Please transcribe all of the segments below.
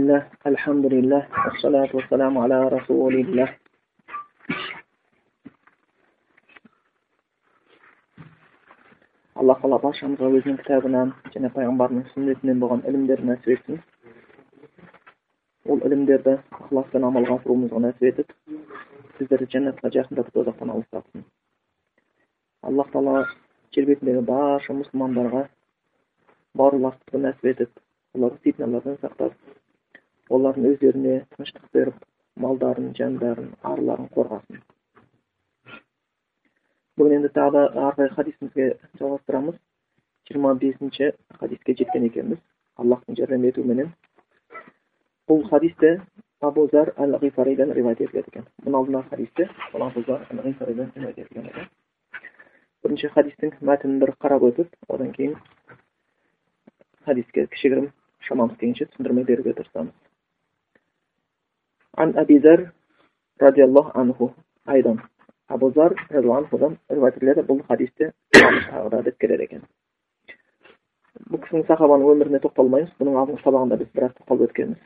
Bismillah, elhamdülillah, salatu ala Allah Allah өзінің кітабынан және пайғамбардың сүннетінен болған ілімдер нәсіп етсін ол ілімдерді ықыласпен амалға асыруымызға нәсіп етіп біздерді жәннатқа жақындатып тозақтан алыстатсын аллах тағала жер бетіндегі барша мұсылмандарға бауырластықты нәсіп етіп оларды фитналардан сақтап saqlab ularni o'zlarini tinchlik berib moldarini jonlarini arlarini qo'rg'asin bugun endi tag'da orqagi hadisimizga жалғастырамыз. жиырма бесінші хадиске жеткен екенбіз. Аллахтың жәрдем бұл хадисте абу зар әл ғифариден риуаят етіледі екен. Бұның алдындағы хадисте бұл абу бірінші хадистің мәтінін бір қарап өтіп одан кейін хадиске кішігірім шамамыз келгенше түсіндірме беруге тырысамыз. عن أبي ذر رضي الله عنه أيضا abu zar roziyallohu anhudan rivoyat etiladi bu hadisda deb keladi ekan bu kishining sahobani umrine to'xtalmaymiz buning oldingi sabog'ida biz biroz to'xtalib o'tganmiz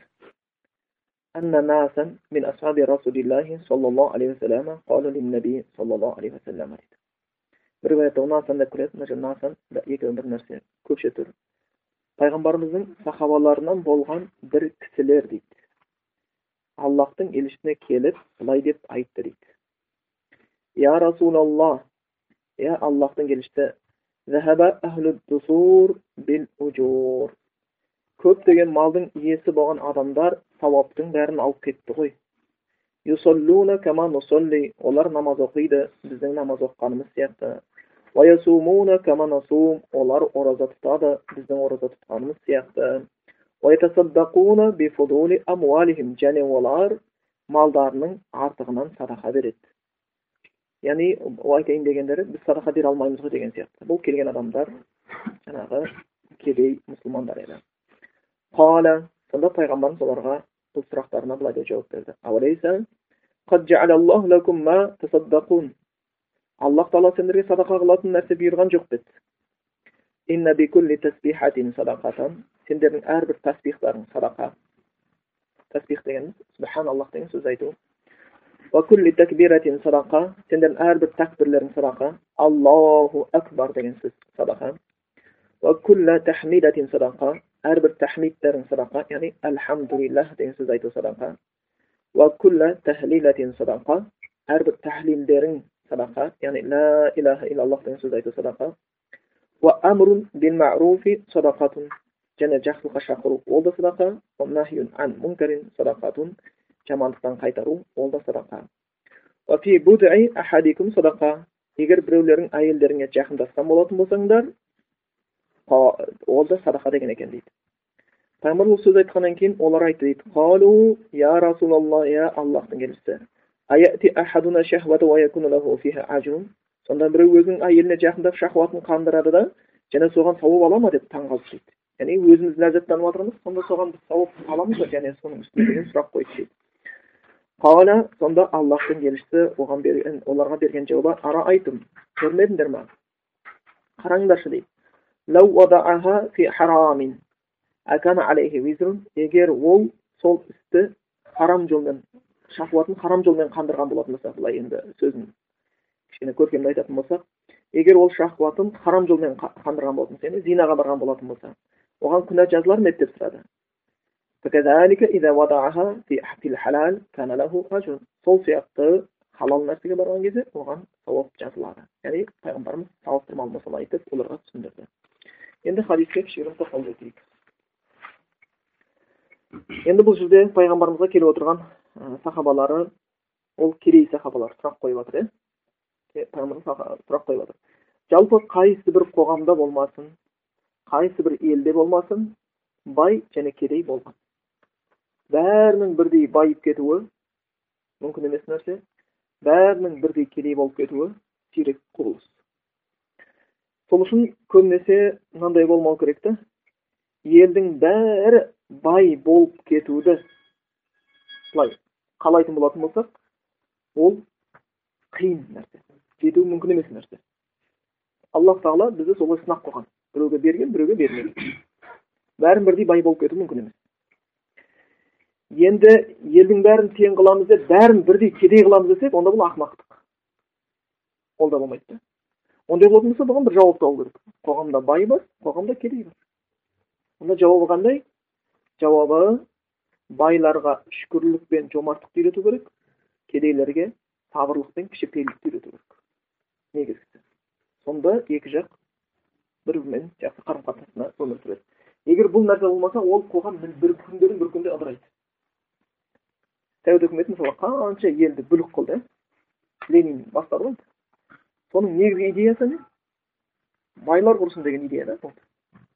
أن ناسا من أصحاب رسول الله صلى الله عليه وسلم قالوا للنبي صلى الله عليه وسلم bir rivoyatda nasan deb keladi mana shu nasan ikkovi bir narsa ko'pcha tur payg'ambarimizning sahobalaridan bo'lgan bir kishilar deydi allohning elchisiga kelib былай deb aytdi deydi Ya Rasulalloh, ya Allohdan kelishdi. Zahaba ahlud dusur bil ujur. Ko'plagan molning egasi bo'lgan odamlar savobning barini olib ketdi qo'y. Yusalluna kama nusalli. Ular namoz o'qiydi, bizning namoz o'qiganimiz Jani ular moldarining ortig'idan sadaqa beradi. яғни айтайын дегендері біз садақа бере алмаймыз ғой деген сияқты бұл келген адамдар жаңағы кедей мұсылмандар еді қала сонда пайғамбарымыз оларға бұл сұрақтарына былай деп жауап берді аллах тағала сендерге садақа қылатын нәрсе бұйырған жоқ деді сендердің әрбір тәсбихларың садақа тәсбих дегеніміз субханаллах деген сөз айту садақа сендердің әрбір тәкбірлерің садақа аллаху акбар деген сөз садақа садақа әрбір тахмидтерің садақа яғни альхамдулиллах деген сөз айту садақа садақа әрбір тәхлилдерің садақа яғни ла илаха иллаллах деген сөз айту садақа уа амрун бил маруфи садақатун және жақсылыққа шақыру ол да садақа ан мункарин садақатун жамандықтан қайтару ол да садақа егер біреулерің әйелдеріңе жақындасқан болатын болсаңдар ол да садақа деген екен дейді пайғамбар бұл сөз айтқаннан кейін олар айтты дейді қалу я расулалла я аллахтың елшісі сонда біреу өзінің әйеліне жақындап шахуатын қандырады да және соған сауап ала ма деп таңғалып дейді яғни өзіміз ләззаттанып жатырмыз сонда соған біз сауап аламыз ба және соның үстіне деген сұрақ қойды дейді Қала сонда Аллахтың елшісі оған берген, оларға берген жауабы ара айтым, көрмедіңдер ма? Қараңдаршы дейді. Егер ол сол істі харам жолмен, шахуатын харам жолмен қандырған болатын болса, былай енді сөзін кішкене көркемді айтатын болсақ, егер ол шахуатын харам жолмен қандырған болатын болса, зинаға барған болатын болса, оған күнә жазылар ма деп сұрады فكذلك إذا وضعها في في الحلال كان له أجر сол сияқты халал нәрсеге барған кезде оған сауап жазылады яғни пайғамбарымыз салыстырмалы мысал айтып оларға түсіндірді енді хадиске кішігірім тоқталып өтейік енді бұл жерде пайғамбарымызға келіп отырған сахабалары ол кедей сахабалар сұрақ қойып жатыр иә пайғамбарымыз сұрақ қойып жатыр жалпы қайсы бір қоғамда болмасын қайсы бір елде болмасын бай және кедей болған бәрінің бірдей байып кетуі мүмкін емес нәрсе бәрінің бірдей кедей болып кетуі сирек құбылыс сол үшін көбінесе мынандай болмау керек та елдің бәрі бай болып кетуді былай қалайтын болатын болсақ ол қиын нәрсе жету мүмкін емес нәрсе аллах тағала бізді солай сынақ қойған біреуге берген біреуге бермеген бәрін бірдей бай болып кету мүмкін емес енді елдің бәрін тең қыламыз деп бәрін бірдей кедей қыламыз десек онда бұл ақымақтық ол да болмайды да ондай болатын болса бұған бір жауап табу керек қоғамда бай бар қоғамда кедей бар онда жауабы қандай жауабы байларға шүкірлік пен жомарттықты үйрету керек кедейлерге сабырлық пен кішіпейілдікті үйрету керек негізгісі сонда екі жақ бір бірімен жақсы қарым қатынасында өмір сүреді. Егер бұл нәрсе болмаса ол қоғам бір күндердің бір күнде ыдырайды. Совет үкіметі мысалы қанша елді бүлік қылды ленин бастады ғой. Соның негізгі идеясы не? Байлар құрсын деген идея да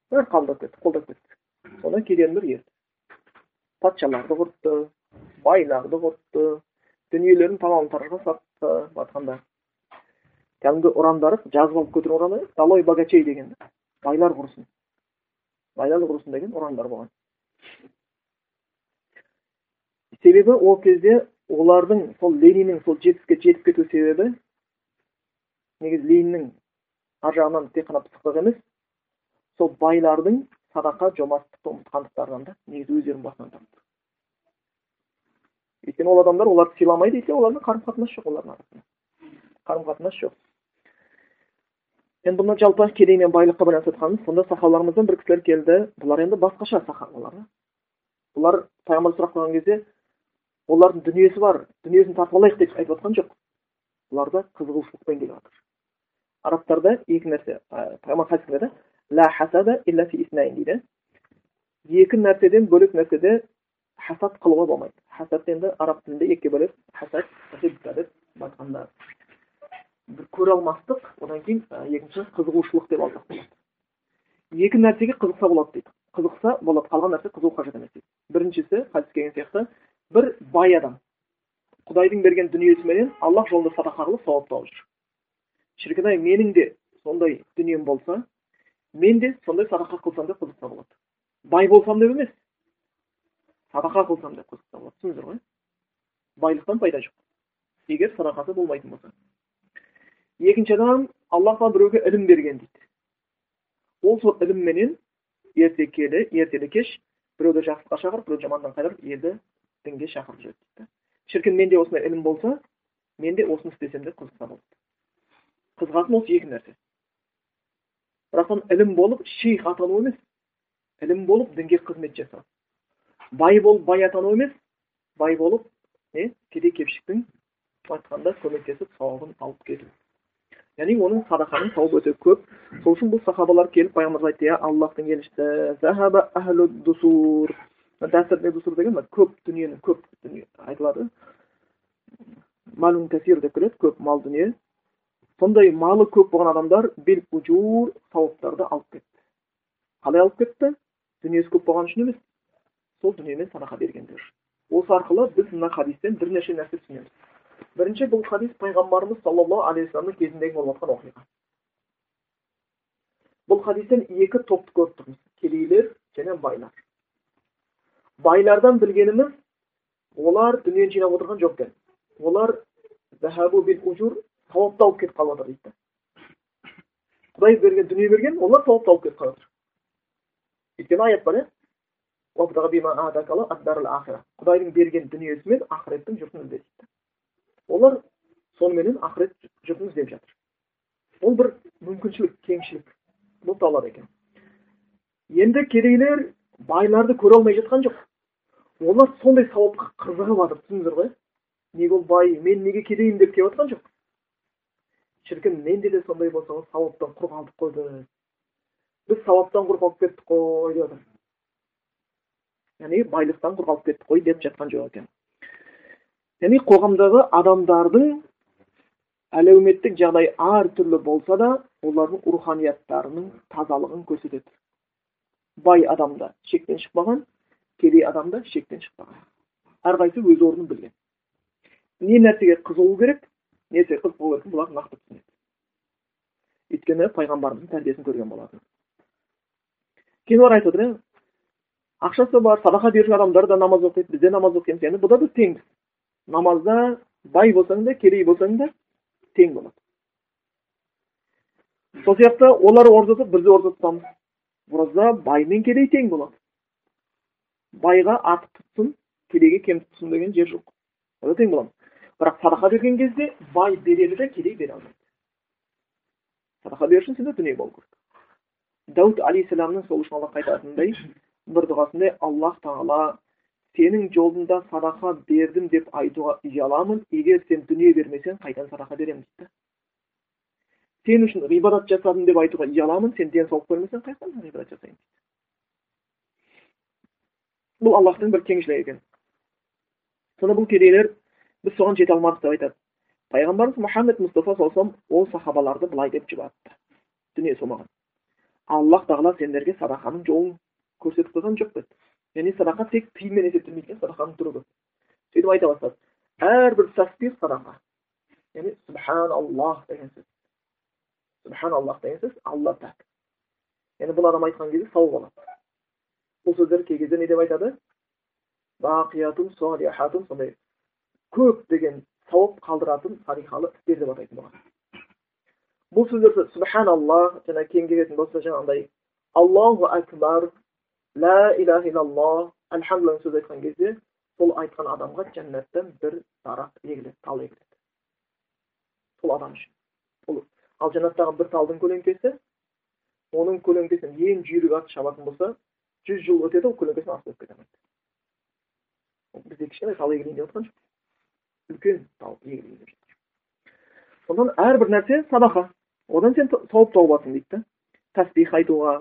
бәрі қабылдап кетті қолдап кетті. Содан кедендер ерді. Патшаларды құртты байларды құртты дүниелерін талан таражға сатты айтқанда кәдімгі ұрандары жазып алып көтерген ұраны долой богачей деген байлар құрсын байлар құрсын деген ұрандар болған. Себебі ол кезде олардың сол лениннің сол жетістікке жетіп кету себебі негізі лениннің ар жағынан тек қана пысықтық емес сол байлардың садақа жомарттықты ұмытқандықтарынан да негізі өздерінің басынан өйткені ол адамдар оларды сыйламайды десе олармен қарым қатынас жоқ олардың арасында. Қарым қатынас жоқ. Енді бұны жалпы кедей мен байлыққа байланысты айтқанымыз сонда сахабаларымыздан бір кісілер келді. Бұлар енді басқаша сахабалар бұлар пайғамбар сұрақ қойған кезде олардың дүниесі бар дүниесін тартып алайық деп айтып жатқан жоқ. Бұларда қызығушылықпен келіп жатыр. Арабтарда екі нәрсе пайғамбар ла хасада илля фи дейді. Екі нәрседен бөлек нәрседе хасад қылуға болмайды. Хасад енді араб тілінде екіге бөледі. Хасад деп айтқанда бір көре алмастық одан кейін екінші қызығушылық деп алсақ болады екі нәрсеге қызықса болады дейді. Қызықса болады қалған нәрсе қызығу қажет емес дейді. Біріншісі хадис келген сияқты бір бай адам құдайдың берген дүниесіменен аллах жолында садақа қылып сауап тауып жүр. Шіркін ай менің де сондай дүнием болса мен де сондай садақа қылсам деп қызықса болады. Бай болсам деп емес садақа қылсам деп қызықса болады. Түсіндіңіздер ғой? Байлықтан пайда жоқ. Егер садақасы болмайтын болса. Екінші адам аллах тағала біреуге ілім берген дейді. Ол сол ілімменен ерте келі ертелі кеш біреуді жақсылыққа шақырып біреуді жаманнан қайырып елді дінге шақырып жүреді дейді. Шіркін менде осындай ілім болса мен де осыны істесем деп қызықса болады. Қызығатын осы екі нәрсе. Бірақтан ілім болып шейх атану емес. Ілім болып дінге қызмет жасау. Бай болып бай атану емес. Бай болып не кедей кепшіктің айтқанда көмектесіп сауабын алып кету. Яғни оның садақаның сауабы өте көп. Сол үшін бұл сахабалар келіп пайғамбарымыз айтты иә аллахтың елшісі дұсыр деген көп дүниені көп дүние айтылады. Малун кәсир деп келеді көп мал дүние сондай малы көп болған адамдар бел уджур сауаптарды алып кетті. Қалай алып кетті? Дүниесі көп болған үшін емес сол дүниемен садақа бергендер осы арқылы біз мына хадистен бірнеше нәрсе түсінеміз. Бірінші бұл хадис пайғамбарымыз саллаллаху алейхи вассаламның кезіндегі болып жатқан оқиға бұл хадистен екі топты көріп тұрмыз кедейлер және байлар байлардан білгеніміз олар дүниені жинап отырған жоқ екен олар сауапты алып кетіп қалып жатыр дейді құдай берген дүние берген олар сауапты алып кетіп қалып жатыр өйткені аят бар иә құдайдың берген дүниесі мен ақыреттің жұртын ізде олар соныменен ақырет жұртын іздеп жатыр. Ол бір мүмкіншілік кеңшілік бұл талап екен. Енді кедейлер байларды көре алмай жатқан жоқ. Олар сондай сауапқа қызығып жатыр түсіндіңіздер ғой? Неге ол бай мен неге кедеймін деп келіп жатқан жоқ? Шіркін менде де сондай болса сауаптан құр қалдық қой біз. Біз сауаптан құр қалып кеттік қой деп жатыр яғни байлықтан құр қалып кеттік қой деп жатқан жоқ екен. Яғни қоғамдағы адамдардың әлеуметтік жағдай әртүрлі болса да олардың руханияттарының тазалығын көрсетеді. Бай адамда шектен шықпаған кедей адам да шектен шықпаған. Әрқайсысы өз орнын білген. Не нәрсеге қызығу керек не нәрсеге қызықпау керек бұлар нақты түсінеді. Өйткені пайғамбарымыздың тәрбиесін көрген болатын. Кейін олар айтып отыр ақшасы бар садақа беруші адамдар да намаз оқиды біз де намаз оқимыз яғни бұда біз теңбіз. Намазда бай болсаң да кедей болсаң да тең болады сол сияқты олар ораза тұтып біз де ораза тұтамыз ораза бай мен кедей тең болады байға артық тұтсын кедейге кем тұтсын деген жер жоқ ода тең боламыз бірақ садақа берген кезде бай береді де кедей бере алмайды садақа беру үшін сенде дүние болу керек дәуд алейхисаламның сол үшін алла айтатындай бір дұғасында аллах тағала сенің жолында садақа бердім деп айтуға ұяламын егер сен дүние бермесең қайдан садақа беремін дейді сен үшін ғибадат жасадым деп айтуға ұяламын сен денсаулық бермесең қаяқтан ғибадат жасайын дейді бұл аллахтың бір кеңшілігі екен сонда бұл кедейлер біз соған жете алмадық деп айтады пайғамбарымыз мұхаммед мұстафа саллаллаху ол сахабаларды былай деп жұбатты дүние болмаған аллах тағала сендерге садақаның жолын көрсетіп қойған жоқ деді яғни садақа тек тиынмен есептелмейді екен садақаның түрі көп сөйтіп айта бастады әрбір тасбих садақа. Яғни субханаллах деген сөз. Субханаллах деген сөз алла пәк яғни бұл адам айтқан кезде сауап алады бұл сөздер кей кезде не деп айтады? Бақиятун солихатун сондай көп деген сауап қалдыратын салихалы істер деп атайтын болған бұл сөздерді субханаллах жаңа кейін келетін болса жаңағындай аллаху акбар ла иляха илаллах альхамдулилlah сөз айтқан кезде сол айтқан адамға жәннаттан бір дарақ егіледі тал егіледі сол адам үшін ал жәннаттағы бір талдың көлеңкесі оның көлеңкесін ең жүйрік ат шабатын болса жүз жыл өтеді ол көлеңкесін асып өтіп кете алмайды бізде кішкене тал егілейін деп жатқан жоқ үлкен тал егілейін деп жатыр сондықтан әрбір нәрсе садақа одан сен сауап тауып аласың дейді да тәсбих айтуға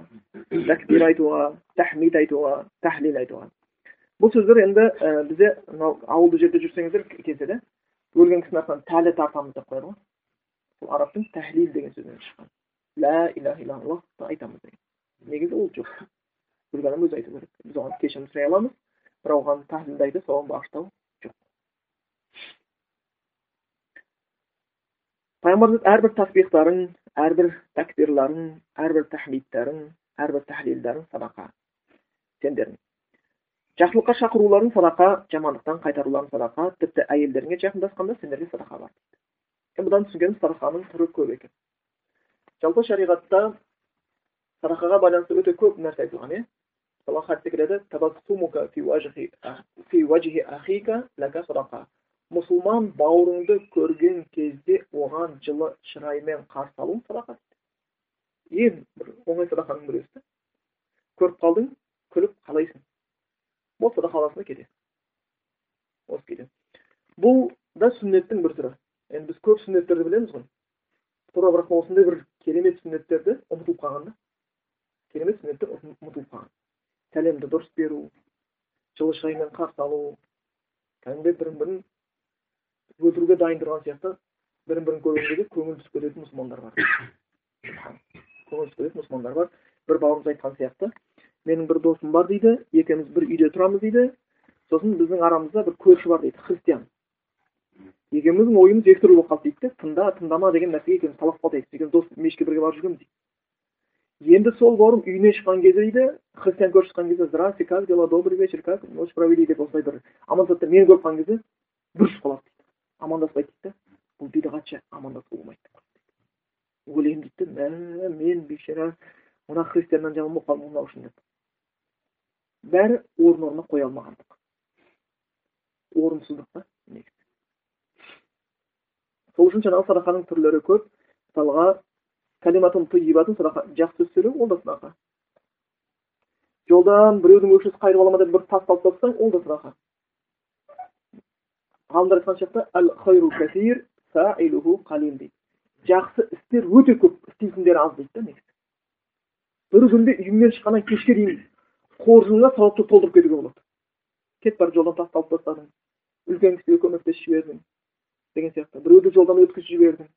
тәкбир айтуға тахмид айтуға тәхлил айтуға бұл сөздер енді ә, бізде мынау ауылды жерде жүрсеңіздер кездеді өлген кісінің артынан тәлі тартамыз деп қояды ғой сол арабтың тәхлил деген сөзінен шыққан лә иляха иллаллахты айтамыз деген негізі ол жоқ өлген адам өзі айту керек біз оған кешірім сұрай аламыз бірақ оған тәхлилді айтып соған бағыштау пайғамбарымыз әрбір тасбихтарын әрбір тәкбирларын әрбір тахмидтарын әрбір тәхлилдарын садақа сендердің жақсылыққа шақыруларың садақа жамандықтан қайтаруларың садақа тіпті әйелдеріңе жақындасқанда сендерге садақа бар дейді бұдан түсінгеніміз садақаның түрі көп екен жалпы шариғатта садақаға байланысты өте көп нәрсе айтылған иә мысалы хадисте мұсылман бауырыңды көрген кезде оған жылы шыраймен қарсы алу садақа ең бір оңай садақаның біреусі да. Көріп қалдың күліп қалайсың. Бұл садақа аласың да кетесің осы кейде бұл да сүннеттің бір түрі. Енді біз көп сүннеттерді білеміз ғой. Тура бірақ осындай бір керемет сүннеттерді ұмытылып қалған да. Керемет сүннеттер ұмытылып қалған. Сәлемді дұрыс беру жылы шыраймен қарсы алу кәдімгідей бірін бірін өлтіруге дайын тұрған сияқты бірін бірін көрген кезде көңіл түсіп кететін мұсылмандар бар. Көңіл түсіп кететін мұсылмандар бар. бір бауырымыз айтқан сияқты менің бір досым бар дейді екеуміз бір үйде тұрамыз дейді. Сосын біздің арамызда бір көрші бар дейді христиан. Екеуміздің ойымыз екі түрлі болып қалды дейді тыңда тыңдама деген нәрсеге екеуміз таласып қалдық екеуміз дос мешітке бірге барып жүргенбіз дейді. Енді сол бауырым үйіне шыққан кезде дейді христиан көрші шыққан кезде здравствуйте как дела? Добрый вечер как? Ночь провели деп осылай бір амандасады да мені көріп қалған кезде бүрісіп қалады амандаспайды дейді бұл бидағатшы амандасуға болмайды ойлаймын дейді мә мен бейшара мына христианнан жаман болып қалдым мынау үшін деп бәрі орын орнына қоя алмағандық орынсыздық та сол үшін жаңағы садақаның түрлері көп мысалға кәлиматун тыйибатун садақа жақсы сөз сөйлеу ол да садақа жолдан біреудің өкшесі қайырып алама деп бір тас алып тастасаң ол да садақа ғалымдар айтқан дейді жақсы істер өте көп істейтіндер аз дейді да негізі бір күнде үйіңнен шыққаннан кешке дейін қоржыныңа сауапты толтырып кетуге болады кетіп бара жолдан тасты алып тастадың үлкен кісіге көмектесіп жібердің деген сияқты біреуді жолдан өткізіп жібердің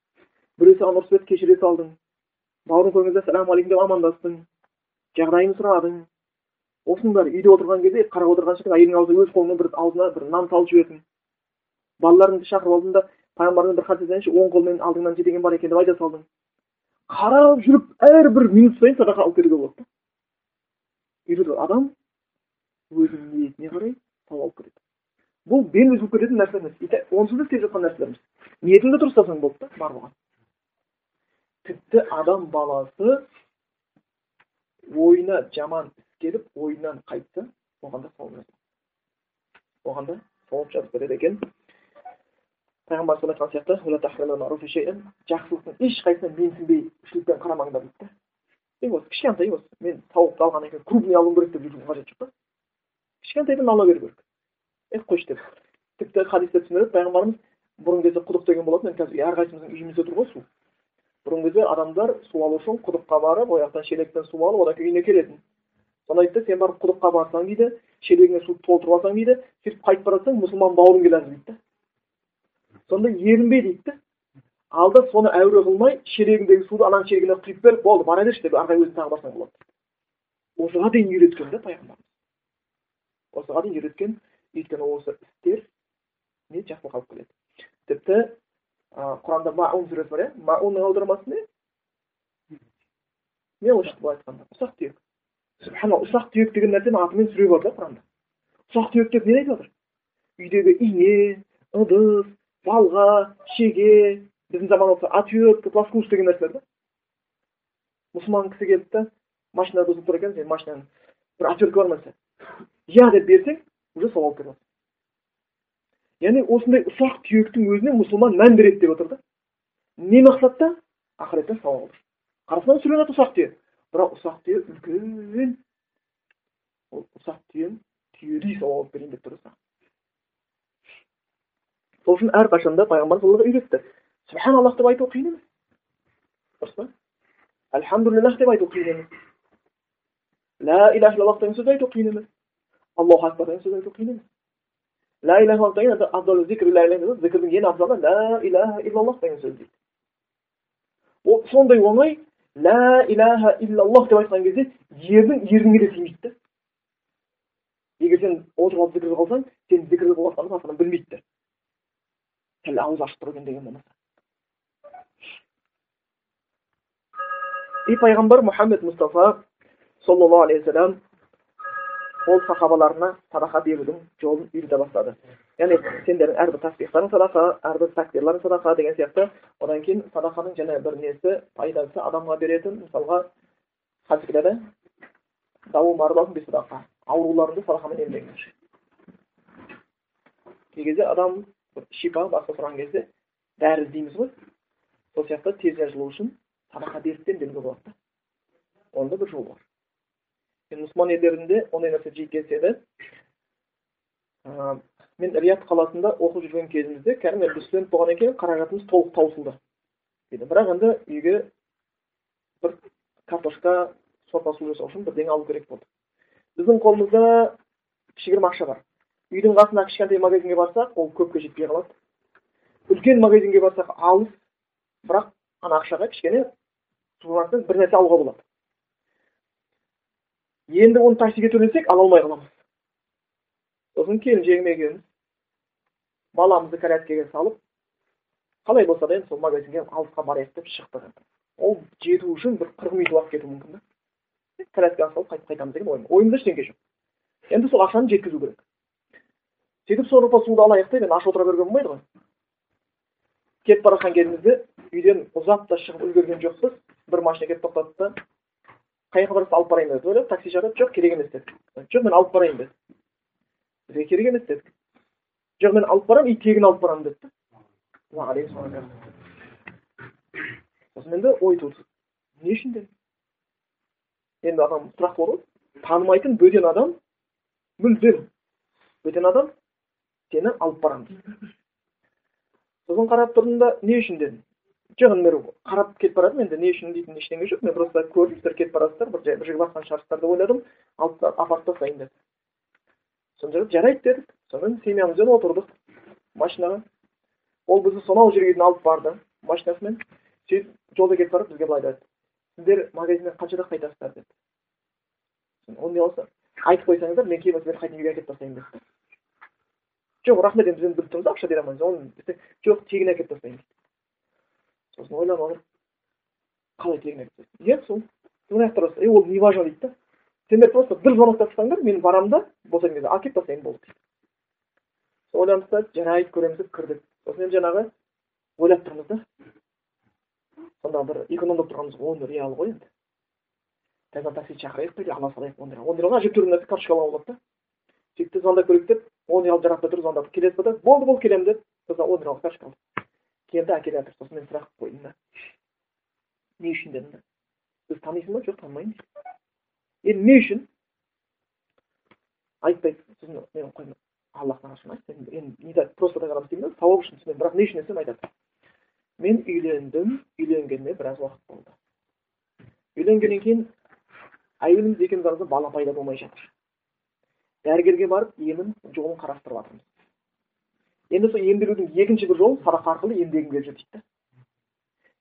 біреу саған ұрысып еді кешіре салдың бауырың көрген кезде сәлем алейкум деп амандастың жағдайын сұрадың осының бәрі үйде отырған кезде қарап отырған шығар әйелің аузына өз қолыңмен бір аузына бір нан салып жібердің балаларыңды шақырып алдың да пайғамбардың бір хадис айтайыншы оң қолмен алдыңнан же деген бар екен деп айта салдың. Қарап жүріп әрбір минут сайын садақа алып кетуге болады да. Адам өзінің ниетіне қарай сауап алып кетеді бұл бел үзіліп кететін нәрсе емес. Онсыз да істеп жатқан нәрселеріміз ниетіңді дұрыс ұстасаң болды да бар болған тіпті адам баласы ойына жаман іс келіп ойынан қайтса оған да сауап оған да сауап жазып береді екен. Пайғамбар айтқан сияқты жақсылықтың ешқайсысына менсінбей шілікпен қарамаңдар дейді да осы кішкентай осы мен тауықты алғаннан кейін крупный алуым керек деп жүрудің қажеті жоқ та кішкентайдан ала беру керек е қойшы деп тіпті хадисте түсіндіреді пайғамбарымыз бұрынғы кезде құдық деген болатын енді қазір әрқайсымыздың үйімізде тұр ғой су бұрынғы кезде адамдар су алу үшін құдыққа барып ол жақтан шелекпен су алып одан кейін үйіне келетін сонда айтты сен барып құдыққа барсаң дейді шелегіңе суды толтырып алсаң дейді сөйтіп қайтып бара жатсаң мұсылман бауырың келе жатыр дейді да сонда ерінбе дейді. Да ал да соны әуре қылмай шелегіңдегі суды ананың шелегіне құйып беріп болды бара берші деп ары қарай өзің тағы барсаң болады. Осыған дейін үйреткен да пайғамбарымыз. Осыған дейін үйреткен өйткені осы істер не жақсылыққа алып келеді. Тіпті құранда маун сүресі бар иә? Маунның аудармасы не мелочь былай айтқанда? Ұсақ түйек. Субханалла ұсақ түйек деген нәрсенің атымен сүре бар да құранда. Ұсақ түйек деп нені айтып жатыр үйдегі ине ыдыс балға шеге біздің заманда отвертка плоскуш деген нәрселер да мұсылман кісі келді да машинада бұзылып тұр екен сен машинаның бір отвертка бар ма десе. Иә деп берсең уже сауап беріп яғни осындай ұсақ түйектің өзіне мұсылман мән береді деп отыр да. Не мақсатта ақыретте сауап алу қарасаң сүренат ұсақ түйе. Бірақ ұсақ түйе үлкен. Ол ұсақ түйені түйедей сауап алып берейін деп тұр сол үшін әрқашан да пайғамбар солай үйретті. Субханаллах деп айту қиын емес. Дұрыс па? Әльхамдулиллах деп айту қиын емес. Лә илаха иллаллах деген сөз айту қиын емес. Аллаху акбар деген сөз айту қиын емес. Лә илаха деген зікірдің ең абзалы лә илаха иллаллах деген сөз дейді. Ол сондай оңай лә илаха иллаллах деп айтқан кезде ердің ерніңе де тимейді да. Егер сен отырып алып зікір қылсаң сен зікір қылып жатқаныңды астынан білмейді ауыз ашып тұр деген болмаса и пайғамбар мұхаммед мұстафа саллаллаху алейхи уассалам ол сахабаларына садақа берудің жолын үйрете бастады яғни сендердің әрбір таспихтарың садақа әрбір такбирларың садақа деген сияқты одан кейін садақаның және бір несі пайдасы адамға беретін мысалға хадис келеді ауруларыңды садақамен емдеңдер кей кезде адам шипа басқа сұраған кезде дәрі іздейміз ғой сол сияқты тез жазылу үшін беріп те емделуге болады да оның да бір жолы бар мұсылман елдерінде ондай нәрсе жиі кездеседі мен рият қаласында оқып жүрген кезімізде кәдімгі енді студент болғаннан кейін қаражатымыз толық таусылды дейді бірақ енді үйге бір картошка сорпа су жасау үшін бірдеңе алу керек болды біздің қолымызда кішігірім ақша бар үйдің қасындағы кішкентай магазинге барсақ ол көпке жетпей қалады. Үлкен магазинге барсақ алыс бірақ ана ақшаға кішкене бір нәрсе алуға болады. Енді оны таксиге төлесек ала алмай қаламыз. Сосын келіншегім екеуміз баламызды коляскаға салып қалай болса да енді сол магазинге алысқа барайық деп шықтық ол жету үшін бір қырық минут уақыт кетуі мүмкін да. Коляскаға салып қайтып қайтамыз деген ойым. Ойымызда ештеңе жоқ. Енді сол ақшаны жеткізу керек. Сөйтіп сорпа суды алайық деп енді аш отыра беруге болмайды ғой. Кетіп бара жатқан кезімізде үйден ұзап та шығып үлгерген жоқпыз. Бір машина келіп тоқтады да қай жаққа барасыз алып барайын деді ойлап такси шақырып жоқ керек емес дедік жоқ мен алып барайын деді. Бізге керек емес дедік жоқ мен алып барамын и тегін алып барамын деді да. Сосын енді ой туды. Не үшін дедім енді адам сұрақ болды ғой. Танымайтын бөтен адам мүлдем. Бөтен адам сені алып барамын дейді сосын қарап тұрдым да не үшін дедім? Жоқ енді қарап кетіп бара енді? Не үшін дейтін ештеңе жоқ. Мен просто көрдім сіздер кетіп бара жатсыздар бір жерге барған шығарсыздар деп ойладым. Алып апарып тастайын деді сонда жарайды дедік. Сонымен семьямызбен отырдық. Машинаға. Ол бізді сонау жерге дейін алып барды. Машинасымен сөйтіп жолда кетіп барып бізге былай деді. Сіздер магазиннен қаншада қайтасыздар деді. Не болса айтып қойсаңыздар мен кейін сіздерді қайтадан үйге әкеліп тастаймын деді. Жоқ рахмет енді біз біліп тұрмыз ақша бере алмаймыз оны жоқ тегін әкеліп тастаймын дейді сосын ойланып алып қалай тегін айтып иә сол аяқтар е ол не важно дейді да сендер просто бір звоноктап тастаңдар мен барамын да? Босаған кезде әкеліп тастайын болды дейді ойланып та жарайды көреміз деп кірдік сосын енді жаңағы ойлап тұрмыз да? Сонда бір экономдап тұрғанымыз он реал ғой енді. Қазір такси шақырайық или ала салайық он реал он реалға әжептәуір нәрсе карточка алуға болады да. Сөйтіп звондап көрейік деп он үй алып звондап келесіз ба болды болды келемін деді сосын он алып қалды келді әкеле жатыр. Сосын мен сұрақ қойдым да. Не үшін дедім да. Сіз танисың ба? Жоқ танымаймын. Енді не үшін? Айтпайды сосын мен қойдым. Аллахтан ашын айт енді не просто так адам істеймін да сауап үшін түсінемін. Бірақ не үшін десем айтады. Мен үйлендім үйленгеніме біраз уақыт болды. Үйленгеннен кейін әйеліміз екеуміз арамызда бала пайда болмай жатыр. Дәрігерге барып емін жолын қарастырып жатырмыз енді сол емделудің екінші бір жолы садақа арқылы емдегім келіп жүр дейді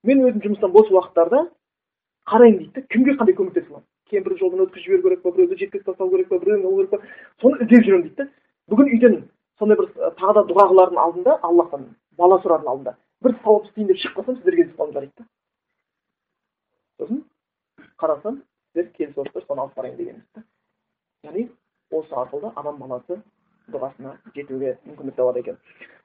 мен өзім жұмыстан бос уақыттарда қараймын дейді кімге қандай көмектесе аламын? Кемпірді жолдан өткізіп жіберу керек па біреуді жеткізіп тастау керек па біреуін алу керек па соны іздеп жүремін дейді бүгін үйден сондай бір тағы да дұға қылардың алдында аллахтан бала сұрардың алдында бір сауап істейін деп шығып қалсам сіздер келісіп қалыңыздар дейді сосын қарасам сіздер келісіп отырсыздар соны алып барайын дегенбіз да. Яғни осы арқылы адам баласы дұғасына жетуге мүмкіндік табады екен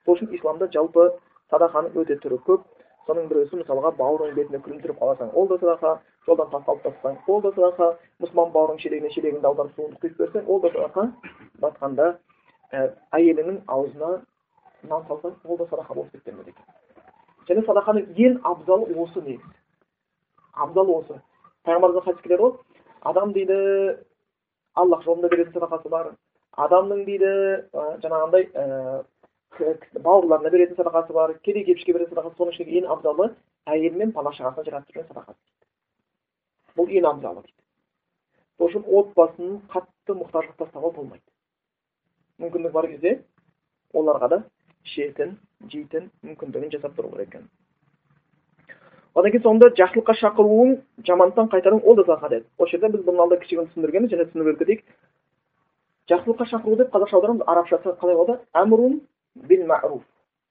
сол үшін исламда жалпы садақаның өте түрі көп. Соның біреусі мысалға бауырыңның бетіне күлімсіреп қаласаң ол да садақа жолдан тас алып тастасаң ол да садақа мұсылман бауырың шелегіне шелегіңді аударып суыңды құйып берсең ол да садақа. Батқанда ә, әйеліңнің аузына нан салсаң ол да садақа болып кеткен екен. Және садақаның ең абзалы осы негізі абзалы осы. Пайғамбарымыздың хадис келеді ғой. Адам дейді аллах жолында беретін садақасы бар адамның дейді жаңағындай бауырларына беретін садақасы бар кедей кепшікке беретін садақасы соның ішіндегі ең абзалы әйелі мен бала шағасына жаратып жүрген садақасы бұл ең абзалы дейді сол үшін отбасын қатты мұқтаждықта тастауға болмайды мүмкіндік бар кезде оларға да ішетін жейтін мүмкіндігін жасап тұру керек екен одан кейін соңында жақсылыққа шақыруың жамандықтан қайтаруың ол да садақа деді осы жерде біз бұның алдында кішігірім түсіндіргенбіз және түсіндіріп кетейік жақсылыққа шақыру деп қазақша аударамыз арабшасы қалай болады әмрун бил мәруф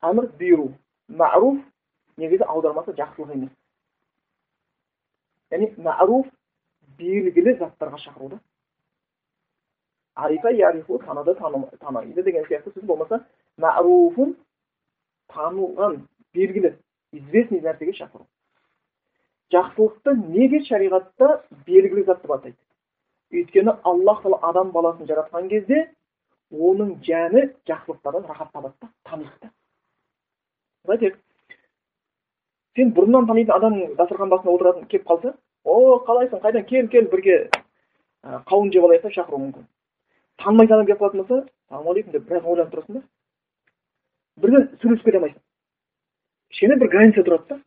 әмір бұйыру. Мәруф негізі аудармасы жақсылық емес. Яғни мәруф белгілі заттарға шақыру да арифа ярифу таныды таниды деген сияқты сөз болмаса мәруфун танылған белгілі известный нәрсеге шақыру. Жақсылықты неге шариғатта белгілі зат деп атайды. Өйткені аллах тағала адам баласын жаратқан кезде оның жаны жақсылықтардан рахат табады да таниды да. Сен бұрыннан танитын адам дастархан басында отыратын келіп қалса о қалайсың қайдан? Кел кел бірге қауын жеп алайық деп шақыруы мүмкін. Танымайтын адам келіп қалатын болса ассалаумағалейкум деп біраз ойланып тұрасың да. Бірден сөйлесіп кете алмайсың. Кішкене бір граница тұрады да.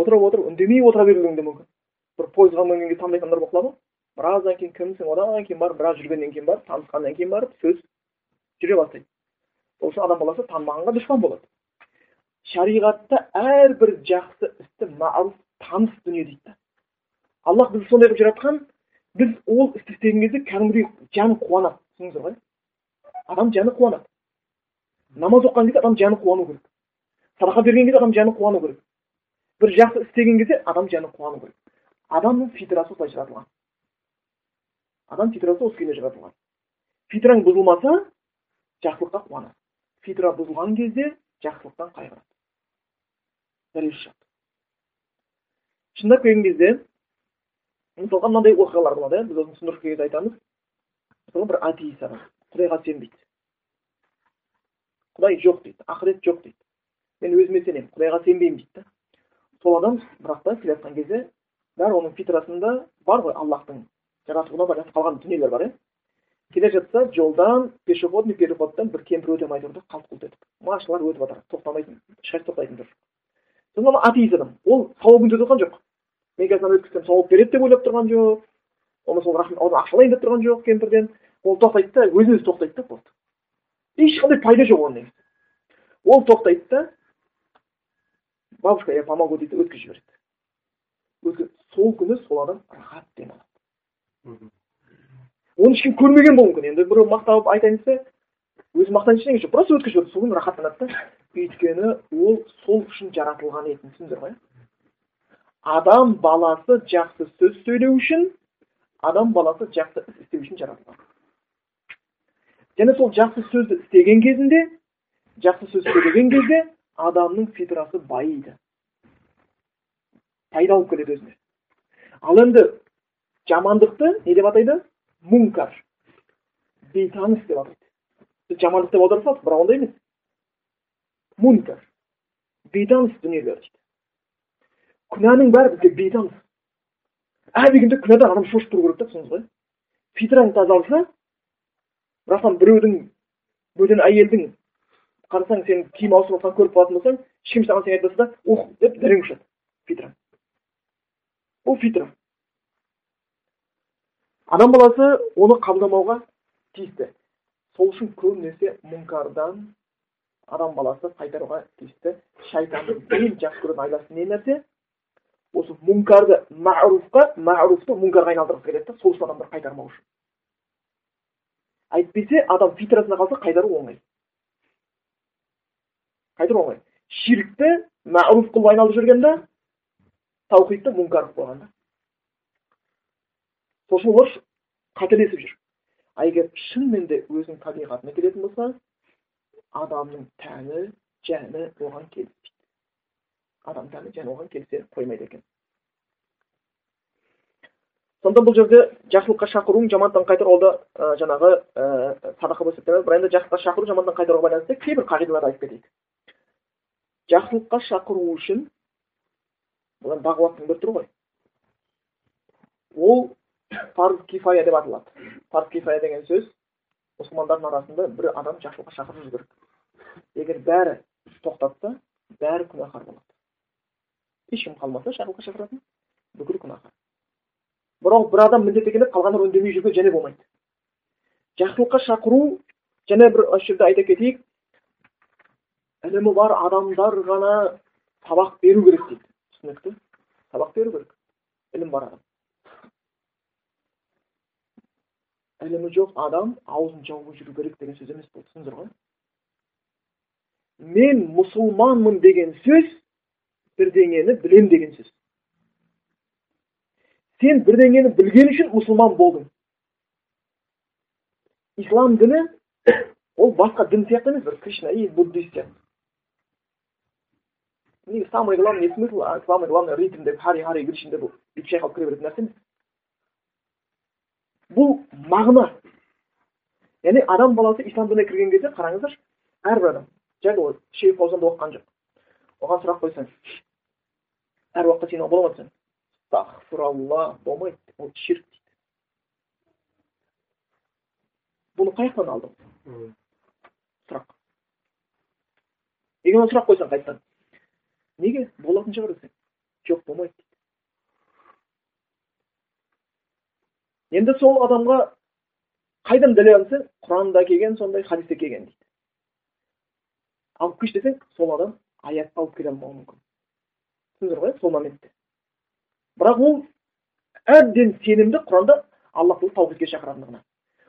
Отырып отырып үндемей отыра беруің де мүмкін. Бір пойызға мінгенге танымайтын адамдар болып қалады ғой біраздан кейін кімсің? Одан кейін барып біраз жүргеннен кейін барып танысқаннан кейін барып сөз жүре бастайды. Сол үшін адам баласы танымағанға дұшпан болады. Шариғатта әрбір жақсы істі маруф таныс дүние дейді да. Аллах бізді сондай қылып жаратқан біз ол істі істеген кезде кәдімгідей жаны қуанады. Түсіндіңіздер ғой адам жаны қуанады. Намаз оқыған кезде адам жаны қуану керек. Садақа берген кезде адам жаны қуану керек. Бір жақсы істеген кезде адам жаны қуану керек адамның фитрасы осылай жаратылған адам фитрасы осы күйінде жаратылған фитраң бұзылмаса жақсылыққа қуанады. Фитра бұзылған кезде жақсылықтан қайғырады. Дәлел шындап келген кезде мысалға мынандай оқиғалар болады иә? Біз осыны түсіндіріп кезде айтамыз. Мысалы бір атеист адам құдайға сенбейді. Құдай жоқ дейді ақырет жоқ дейді. Мен өзіме сенемін құдайға сенбеймін дейді да. Сол адам бірақ та келе жатқан кезде бәрі оның фитрасында бар ғой аллахтың. Жаратуына байланысты қалған дүниелер бар иә. Келе жатса жолдан пешеходный переходтан бір кемпір өте алмай тұр да қалт құлт етіп. Машиналар өтіп жатыр тоқтамайтын ешқайсы тоқтайтын жоқ сосын ана атеист адам ол сауабын өтіп жатқан жоқ. Мен қазір өткізсем сауап береді деп ойлап тұрған жоқ. Болмаса ол оны ақшалайын деп тұрған жоқ кемпірден. Ол тоқтайды да өзін өзі тоқтайды да болды. Ешқандай пайда жоқ оған негізі ол тоқтайды да бабушка я помогу дейді өткізіп жібереді. Сол күні сол адам рахат демалады оны ешкім көрмеген болуы мүмкін. Енді біреу мақтап айтайын десе өзі мақтан ештеңе жоқ просто өткізіп жатыр сол күні рахаттанады да. Өйткені ол сол үшін жаратылған етін. Түсіндіңдер ғой адам баласы жақсы сөз сөйлеу үшін адам баласы жақсы іс істеу үшін жаратылған. Және сол жақсы сөзді істеген кезінде жақсы сөз сөйлеген кезде адамның фитрасы байиды пайда алып келеді өзіне. Ал енді жамандықты не деп атайды? Мункар. Бейтаныс деп атайды. Біз жамандық деп аудара салдық бірақ ондай емес. Мункар. Бейтаныс дүниелер дейді. Күнәнің бәрі бізге бейтаныс. Әлі күнәдан адам шошып тұру керек та түсіндіңіз ғой? Фитраң тазалса растан біреудің бөтен әйелдің қарасаң сен киім ауыстырып жатқанын көріп қалатын болсаң ешкім саған ештеңе айтпаса да ух деп зәрең ұшады фитра ол фитра адам баласы оны қабылдамауға тиісті сол үшін көбінесе мұнкардан адам баласы қайтаруға тиісті шайтанның ең жақсы көретін айласы не нәрсе осы мұнкарды маруфқа маруфты мұнкарға айналдырғысы келеді да сол үшін адамдар қайтармау үшін әйтпесе адам фитрасына қалса қайтару оңай қайтару оңай ширкті маруф қылып айналдырып жүрген да таухидты мұнкар қылып қойған да. Сол үшін олар қателесіп жүр. А егер шынымен де өзінің табиғатына келетін болса адамның тәні жәні оған келіспейді адам тәні жәні оған келісе қоймайды екен. Сонда бұл жерде жақсылыққа шақыру жамандықтан қайтару ол да ә, жаңағы ә, садақа болып есептеледі бірақ енді жақсылыққа шақыру жамандықтан қайтаруға байланысты кейбір қағидаларды айтып кетейік. Жақсылыққа шақыру үшін бұл бағуаттың бір түрі ғой. Ол парыз кифая деп аталады. Парыз кифая деген сөз мұсылмандардың арасында бір адам жақсылыққа шақырып жүру керек егер бәрі тоқтатса бәрі күнәһар болады. Ешкім қалмаса жақсылыққа шақыратын бүкіл күнәһар. Бірақ бір адам міндеттегенде қалғандар үндемей жүрген және болмайды. Жақсылыққа шақыру және бір осы жерде айта кетейік ілімі бар адамдар ғана сабақ беру керек дейді түсінікті сабақ беру керек ілім бар адам ілімі жоқ адам аузын жауып жүру керек деген сөз емес бұл түсіндіңіздер ғой мен мұсылманмын деген сөз бірдеңені білем деген сөз. Сен бірдеңені білген үшін мұсылман болдың. Ислам діні ол басқа дін сияқты емес бір кришна буддист сияқты. Самый главный смысл самый главный ритм деп хари хари кришн деп бүйтіп шайқалып кіре беретін нәрсе емес бұл мағына яғни адам баласы ислам дініне кірген кезде қараңыздаршы әрбір адам жай ол шейх фаузанды оқыған жоқ. Оған сұрақ қойсаң әр уақытта сен бола ма десең астағфиралла болмайды. Ол ширк дейді. Бұны қай жақтан алдың? Сұрақ. Егер сұрақ қойсаң қайтадан. Неге? Болатын шығар десең. Жоқ болмайды енді сол адамға қайдан дәлел алсаң құранда келген сондай хадисте келген дейді. Алып келші десең сол адам аятты алып келе алмауы мүмкін. Түсіндіңіздер ғой сол моментте. Бірақ ол әбден сенімді құранда алла тағала таухидке шақыратындығына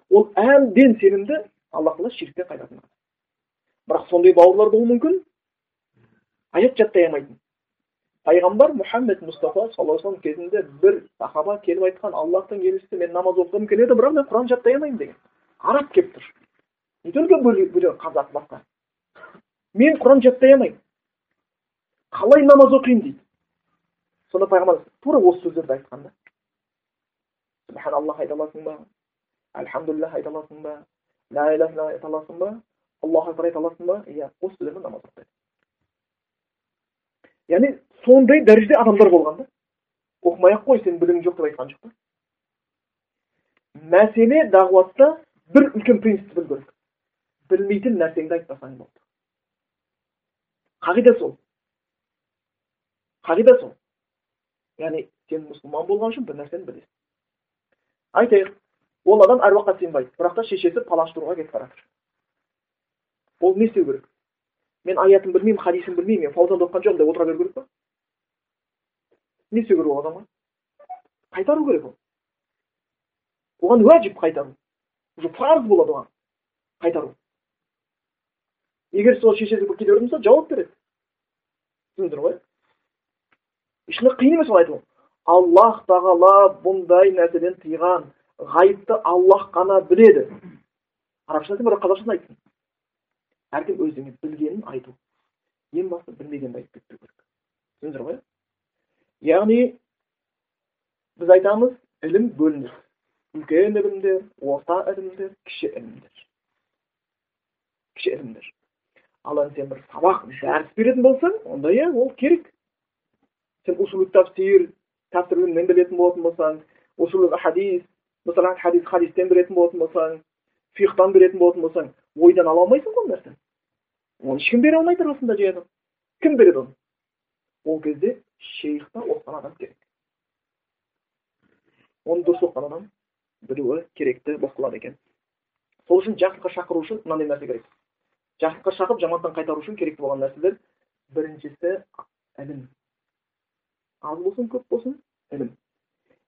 ол әбден сенімді алла тағала ширктен қайтатындығына бірақ сондай бауырлар болуы мүмкін аят жаттай алмайтын пайғамбар мұхаммед мұстафа саллаллаху алейhi кезінде бір сахаба келіп айтқан аллахтың елшісі мен намаз оқығым келеді бірақ мен құран жаттай алмаймын деген араб келіп тұр не только біреу қазақ басқа мен құран жаттай алмаймын қалай намаз оқимын дейді сонда пайғамбар тура осы сөздерді айтқан да субханаллах айта аласың ба альхамдулиллах айта аласың ба ла иляха айта аласың ба аллаху акбар айта аласың ба иә осы сөздермен намаз оқиды яғни сондай дәрежеде адамдар болған да оқымай ақ қой сенің білімің жоқ деп айтқан жоқ та мәселе дағуатта бір үлкен принципті білу керек білмейтін нәрсеңді айтпасаң болды қағида сол қағида сол яғни сен мұсылман болған үшін бір нәрсені білесің айтайық ол адам әруаққа сенбайды бірақ та шешесі пала аштыруға кетіп бара жатыр ол не істеу керек мен аятын білмеймін хадисін білмеймін мен фаузанды оқыған жоқпын деп отыра беру керек па не істеу керек ол адамға қайтару керек ол оған уәжіп қайтару уже парыз болады оған қайтару егер сол шешесі кете беретін болса жауап береді түсіндіңіздер ғой ешқандай қиын емес ол айту аллах тағала бұндай нәрседен тыйған ғайыпты аллах қана біледі арабшасын бірақ қазақшасын айтсын әркім өзіне білгенін айту ең басты білмегенді айтып кетпеу керек түсіндіңіздер ғой яғни біз айтамыз ілім бөлінеді үлкен ілімдер орта ілімдер кіші ілімдер кіші ілімдер ал енді сен бір сабақ дәріс беретін болсаң онда иә ол керек сен усул тафсир білетін болатын болсаң усул хадис мысалы хадис хадистен беретін болатын болсаң фихтан беретін болатын болсаң ойдан ала алмайсың ғой ол нәрсені. Оны ешкім бере алмайды расында жүйені кім береді оны? Ол кезде шейхта оқыған адам керек. Оны дұрыс оқыған адам білуі керекті болып қалады екен. Сол үшін жақсылыққа шақыру үшін мынандай нәрсе керек. Жақсылыққа шақырып жамандықтан қайтару үшін керекті болған нәрселер біріншісі ілім. аз болсын көп болсын ілім.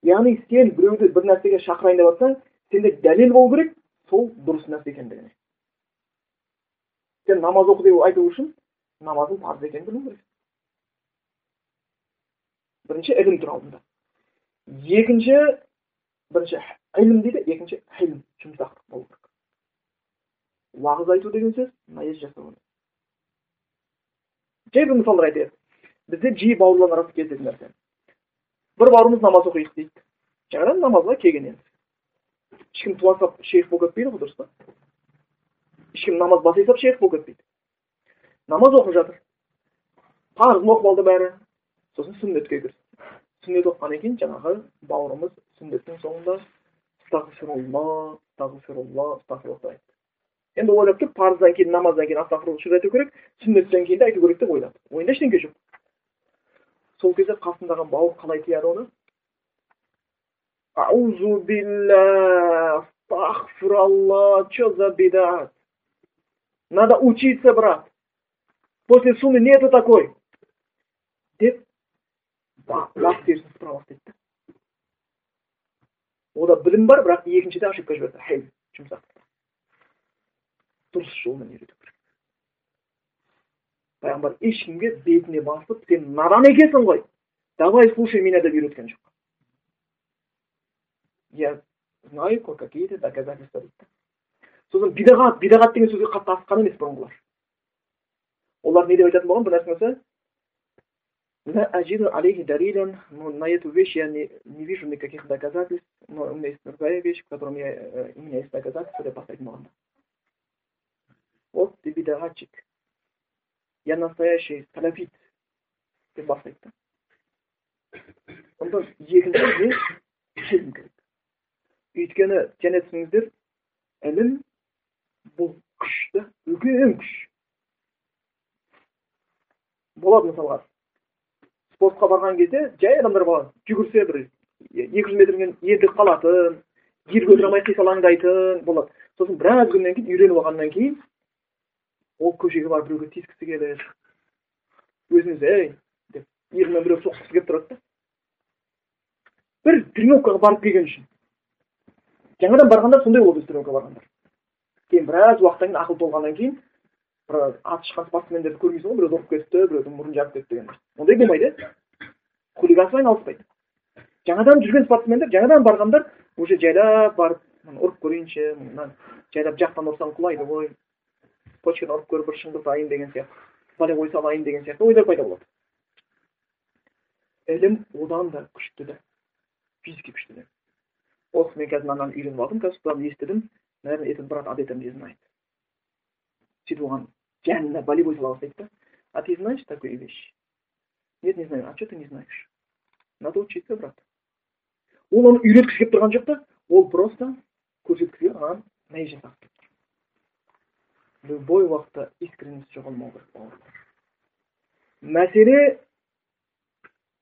Яғни сен біреуді бір нәрсеге шақырайын деп жатсаң сенде дәлел болу керек сол дұрыс нәрсе екендігіне. Сен намаз оқы деп айту үшін намаздың парыз екенін білу керек. Бірінші ілім тұр алдында. Екінші бірінші ілім дейді екінші хилм жұмсақтық болу керек. Уағыз айту деген сөз наез жасау жай бір мысалдар айтайық. Бізде жиі бауырлар арасында кездесетін нәрсе бір бауырымыз намаз оқиық дейді. Жаңадан намазға келген енді ешкім туа шейх болып кетпейді ғой дұрыс па? Ешкім намаз бас салып шейх болып кетпейді намаз оқып жатыр парызын оқып алды бәрі сосын сүннетке кірді сүннет оқығаннан кейін жаңағы бауырымыз сүннеттің соңында астағфирулла айтты енді ойлап тұр парыздан кейін намаздан кейін астағфирулла айту керек сүннеттен кейін де айту керек деп ойлады ойында ештеңе жоқ сол кезде қасындағы бауыр қалай тияды оны аузу билля астағфиралла че за беда надо учиться брат. После сунны нету такой. Деп бас терісін сыпыра бастайды да ода білім бар бірақ екіншіде ошибка жіберді хәл жұмсақтықта дұрыс жолмен үйрету керек пайғамбар ешкімге бетіне басып сен надан екенсің ғой давай слушай меня деп үйреткен жоқ я знаю кое какие то доказательства. дейді сосын бидағат бидағат деген сөзге қатты асыққан емес бұрынғылар. Олар не деп айтатын болған? Бір нәрсені не вижу никаких доказательств, но у меня есть другая вещь, в которой у меня, э, у меня есть доказательства деп поставить болған Вот ты бедогатчик. Я настоящий салафит. деп бастайды Онда екіншісіне келім керек. Өйткені және түсініңіздер ілім бұл күш та үлкен күш болады мысалға. Спортқа барған кезде жай адамдар болады. Жүгірсе бір екі жүз метрден ентігіп қалатын ел көтере алмай қисалаңдайтын болады. Сосын біраз күннен кейін үйреніп алғаннан кейін ол көшеге барып біреуге тиіскісі келеді. Өзіңіз ей деп иығынан біреу соққысы келіп тұрады да. Бір тренировкаға барып келген үшін. Жаңадан барғандар сондай болады өзі тренировкаға барғандар. Кейін біраз уақыттан кейін ақыл толғаннан кейін бір аты шыққан спортсмендерді көрмейсің ғой біреуді ұрып кетті біреудің мұрнын жарып кетті деген ондай болмайды. Иә хулиганствомен айналыспайды. Жаңадан жүрген спортсмендер жаңадан барғандар уже жайлап барып ұрып көрейінші мынаны жайлап жақтан ұрсам құлайды ғой почканы ұрып көріп бір шыңғыртайын деген сияқты волевой салайын деген сияқты ойлар пайда болады. Ілім одан да күшті да физически күшті да. Ох мен қазір мынаны үйреніп алдым қазір естідім. Наверное этот брат об этом не знает. Сөйтіп оған жанына волейбол сала бастайды да? А ты знаешь такую вещь нет не знаю. А что ты не знаешь? Надо учиться брат. Ол оны үйреткісі келіп тұрған жоқ та ол просто көрсеткісі келіп аған жасап тұр. Любой уақытта искренность жоғалмау керек. Бауырлар мәселе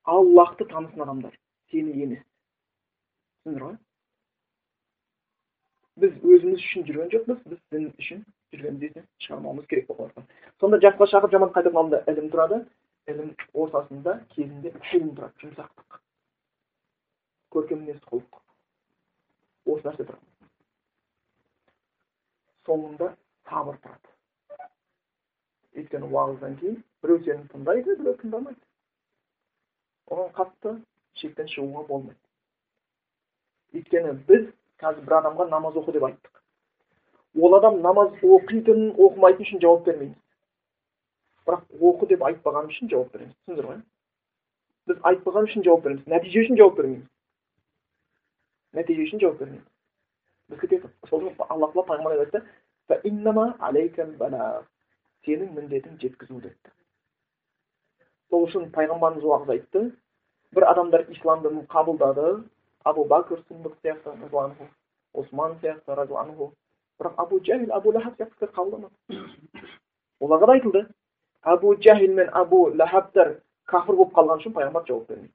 аллахты танысын адамдар. Сені емес. Түсіндіңдер ғой? Өзіміз үшін жүрген жоқпыз біз дін үшін жүргенбіз естен шығармауымыз керек болып сонда жасқа шақырып жаман қайтардың алдында ілім тұрады ілім ортасында кезінде хилм тұрады жұмсақтық көркем мінез құлық осы нәрсе тұрады соңында сабыр тұрады өйткені уағыздан кейін біреу сені тыңдайды біреу тыңдамайды оған қатты шектен шығуға болмайды өйткені біз қазір бір адамға намаз оқы деп айттық. Ол адам намаз оқитын оқымайтын үшін жауап бермейміз бірақ оқы деп айтпаған үшін жауап береміз. түсіндіңдер ғой біз айтпаған үшін жауап береміз. Нәтиже үшін жауап бермейміз. Нәтиже үшін жауап бермейміз. Біздікі тек сол алла тағала пайғамбар айтты сенің міндетің жеткізу депті сол үшін пайғамбарымыз уағыз айтты. Бір адамдар исламды қабылдады. Абу бәкір сындық сияқты разиаллаху осман сияқты разиаллаху бірақ абу жахил абу лахаб сияқтылар қабылдамады оларға да айтылды. Абу жахил мен абу лахабтар кәпір болып қалған үшін пайғамбар жауап бермейді.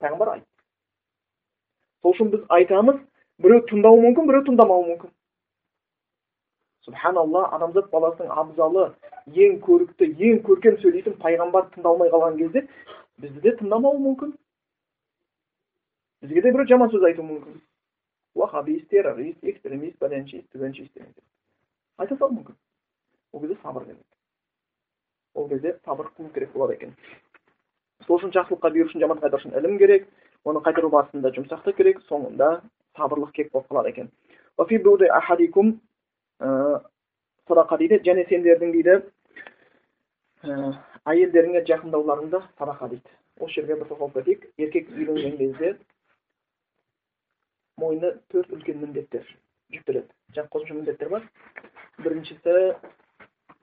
Пайғамбар айтты. Сол үшін біз айтамыз біреу тыңдауы мүмкін біреу тыңдамауы мүмкін. Субханалла адамзат баласының абзалы ең көрікті ең көркем сөйлейтін пайғамбар тыңдалмай қалған кезде бізді де тыңдамауы мүмкін. Бізге де біреу жаман сөз айтуы мүмкін уахабист террорист экстремист пәленшист түгеншист деген айта салуы мүмкін ол кезде сабыр керек ол кезде сабыр қылу керек болады екен сол үшін жақсылыққа бұйыру үшін жаман қайтару үшін ілім керек оны қайтару барысында жұмсақтық керек соңында сабырлық керек болып қалады екен садақа дейді және сендердің дейді әйелдеріңе жақындауларыңды садақа дейді осы жерге бір тоқталып кетейік еркек үйленген кезде мойны төрт үлкен міндеттер жүктеледі. Жаңағы қосымша міндеттер бар. Біріншісі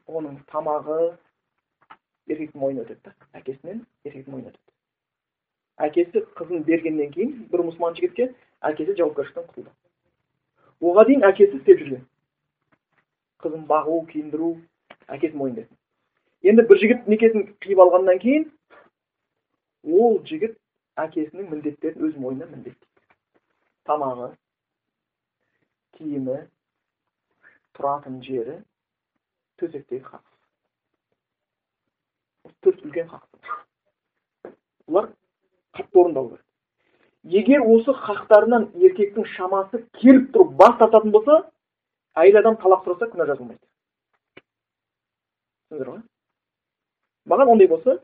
оның тамағы еркектің мойнына өтеді да. Әкесінен еркектің мойнына өтеді. Әкесі қызын бергеннен кейін бір мұсылман жігітке әкесі жауапкершіліктен құтылды. Оған дейін әкесі істеп жүрген. Қызын бағу киіндіру әкесі мойнында енді бір жігіт некесін қиып алғаннан кейін ол жігіт әкесінің міндеттерін өз мойнына міндеттейді тамағы киімі тұратын жері төсектегі хақ төрт үлкен хақ бұлар қатты орындалу керек егер осы хақтарынан еркектің шамасы келіп тұрып бас тартатын болса әйел адам талақ сұраса күнә жазылмайды түсіндіңіздер ғой маған ондай болса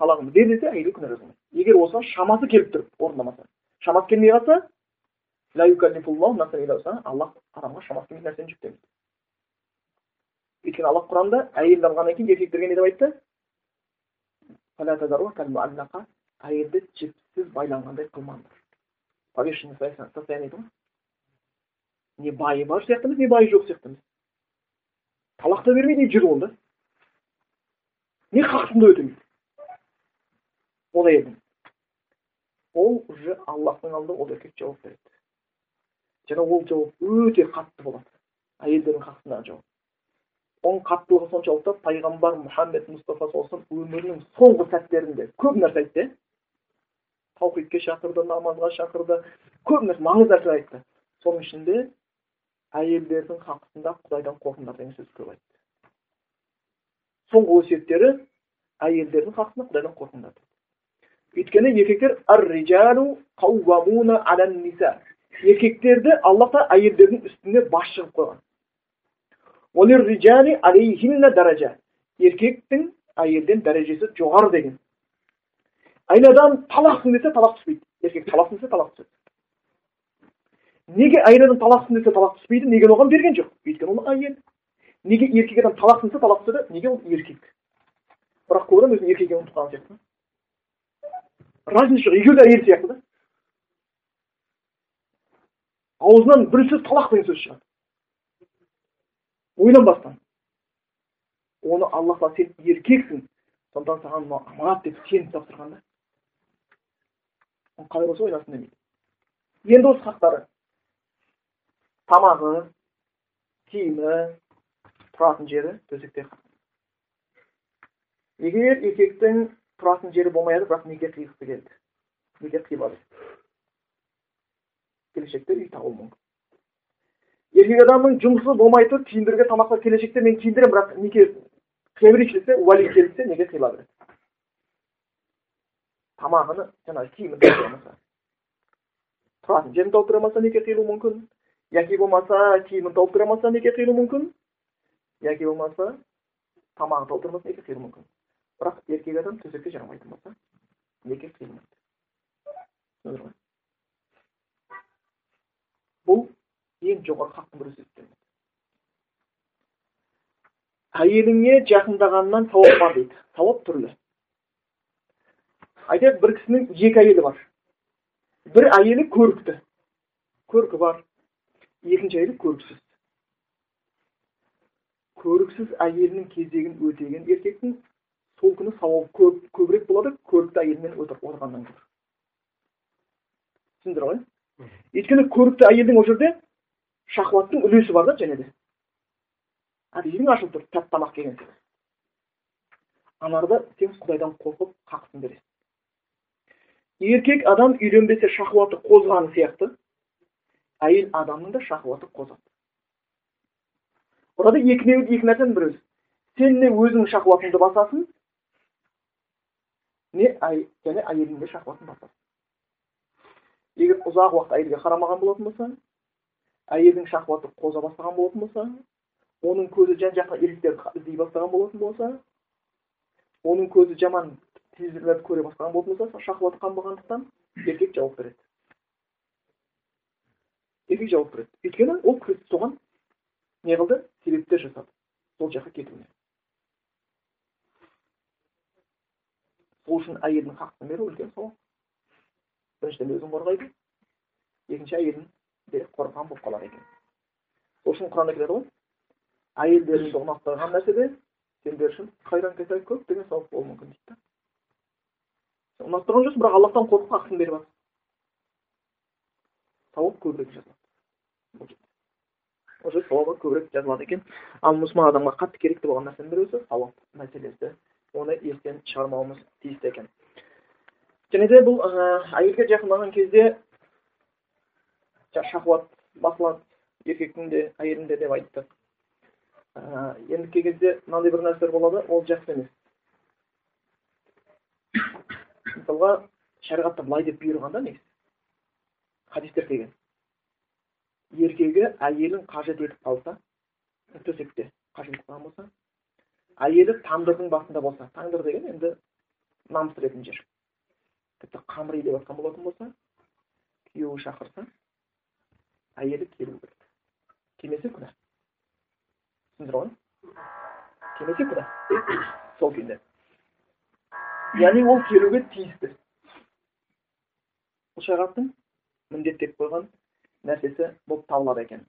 талағымды бер десе әйелге күнә жазылмайды егер осыған шамасы келіп тұрып орындамаса шамасы келмей қалса аллах адамға шамасы келмейтін нәрсені жүктемейді өйткені аллах құранда әйелді алғаннан кейін еркектерге не деп айтты әйелді жіпсіз байланғандай қылмаңдар повешенный не байы бар сияқты емес не байы жоқ сияқты емес талақ та бермейді жүр ол да не хақын да өтемейді ол әйелдің ол уже аллахтың алдында ол еркек жауап береді және ол жауап өте қатты болады әйелдердің хақындағы жауап оның қаттылығы соншалықты пайғамбар мұхаммед мұстафа саллаллаху өмірінің соңғы сәттерінде көп нәрсе айтты таухидке шақырды намазға шақырды көп нәрсе маңызды нәрселер айтты соның ішінде әйелдердің хақысында құдайдан қорқыңдар деген сөз көп айтты соңғы өсиеттері әйелдердің хақысында құдайдан қорқыңдар өйткені еркектер еркектерді аллах тағала әйелдердің үстіне басшы қылып қойған еркектің әйелден дәрежесі жоғары деген әйел адам талақсың десе талақ түспейді еркек талақсың десе талақ түседі неге әйел адам талақсың десе талақ түспейді неге оған берген жоқ өйткені ол әйел неге еркек адам талақсың десе талақ түседі неге ол еркек бірақ көп адам өзін еркек екенін ұмытып қалған сияқты разница жоқ екеуі де әйел сияқты да аузынан бір сөз талақ деген сөз шығады. Ойланбастан оны алла тағала сен еркексің. Сондықтан саған мынау аманат деп сеніп тапсырған да. Қалай болса ойласын демейді. Енді осы хақтары. Тамағы киімі тұратын жері төсекте егер еркектің тұратын жері болмай бірақ неке қиғысы келді? Неке қиылады келешекте үй мүмкін. Еркек адамның жұмысы болмай тұр киіндіруге тамаққа келешекте мен киіндіремін бірақ неке берейікші десе уәли келсе неге қиыла береді? Тамағыны жаңағы киімін толтырамаса тұратын жерін толтырамаса неке қиылуы мүмкін? Яки болмаса киімін толтырамаса неке қиылуы мүмкін? Яки болмаса тамағын толтырмаса неке қиылуы мүмкін? Бірақ еркек адам төсекке жарамайтын болса неке қиылмайды? Бұл ең жоғары хақтың бірі әйеліңе жақындағаннан сауап бар дейді. Сауап түрлі. Айтайық бір кісінің екі әйелі бар. Бір әйелі көрікті. Көркі бар. Екінші әйелі көріксіз. Көріксіз әйелінің кезегін өтеген еркектің сол күні сауабы көп көбірек болады көрікті әйелмен отырғаннан гөрі түсіндіңдер ғой өйткені көрікті әйелдің ол жерде шахуаттың үлесі бар да және де есің ашылып тұр тәтті тамақ келген анарда сен құдайдан қорқып қақысын бересің. Еркек адам үйленбесе шахуаты қозғаны сияқты әйел адамның да шахуаты қозады burada екі, екі нәрсенің бірі сен не өзіңнің шахуатыңды басасың не және әйелдің де шахуатын басасың. Егер ұзақ уақыт әйелге қарамаған болатын болса әйелдің шахуаты қоза бастаған болатын болса оның көзі жан жаққа еркектерді іздей бастаған болатын болса оның көзі жаман телевизорларды көре бастаған болатын болса шахуаты қанбағандықтан еркек жауап береді. Еркек жауап береді. Өйткені ол соған не қылды? Себептер жасады. Сол жаққа кетуіне. Сол үшін әйелдің хақын беру үлкен сауап біріншіден өзін қорғайды екінші әйелін де қорған болып қалады екен сол үшін құранда келеді ғой әйелдеріңді ұнатпаған нәрседе сендер үшін қайран көп деген сауап болуы мүмкін дейді да ұнап тұрған жоқсың бірақ аллахтан қорқып ақысын беріп жатырсың сауап көбірек жазылады жерде сауабы көбірек жазылады екен ал мұсылман адамға қатты керекті болған нәрсенің бірі өзі сауап мәселесі оны естен шығармауымыз тиісті екен және де бұл әйелге жақындаған кезде шахуат басылады еркектің де әйелдің де деп айттық енді кей кезде мынандай бір нәрселер болады ол жақсы емес. Мысалға шариғатта былай деп бұйырған да негізі хадистер келген. Еркегі әйелін қажет етіп қалса төсекте қажет етіп қалған болса әйелі тандырдың басында болса тандыр деген енді нан пісіретін жер. Тіпті қамри деп жатқан болатын болса күйеуі шақырса әйелі келу керек. Келмесе күнә. түсіндіңдер ғой? Келмесе күнә. Сол күйінде. Яғни ол келуге тиісті. Бұл шариғаттың міндеттеп қойған нәрсесі болып табылады екен.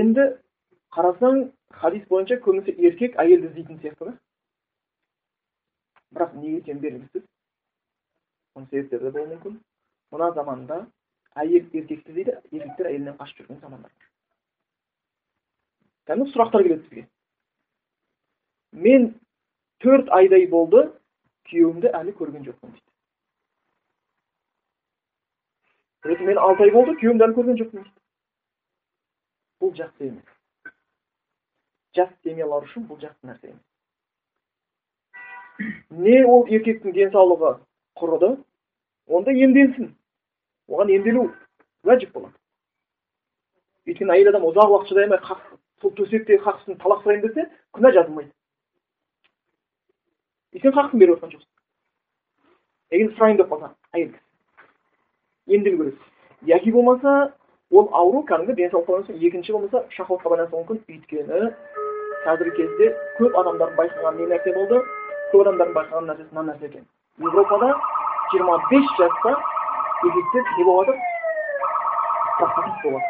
Енді қарасаң хадис бойынша көбінесе еркек әйелді іздейтін сияқты да. Бірақ неге екені белгісіз оның себептері де болуы мүмкін мына заманда әйел еркекті іздейді еркектер әйелінен қашып жүрген замандар кәдімгі сұрақтар келеді бізге мен төрт айдай болды күйеуімді әлі көрген жоқпын дейді мен алты ай болды күйеуімді әлі көрген жоқпын дейді бұл жақсы емес жас семьялар үшін бұл жақсы нәрсе емес не ол еркектің денсаулығы құрыды онда емделсін. Оған емделу уәжіп болады. Өйткені әйел адам ұзақ уақыт шыдай алмай сол төсекте қақсын талақ сұрайын десе күнә жазылмайды. И сен беріп жатқан жоқсың. Егер сұрайын деп қалса әйел емделу керек. Яки болмаса ол ауру кәдімгі денсаулыққа байланысты екінші болмаса шахуатқа байланысты мүмкін. Өйткені қазіргі кезде көп адамдардың байқаған не нәрсе болды? Көп адамдардың байқаған нәрсесі мына нәрсе екен европада жиырма бес жаста еркектер не болып жатыр профтовик болып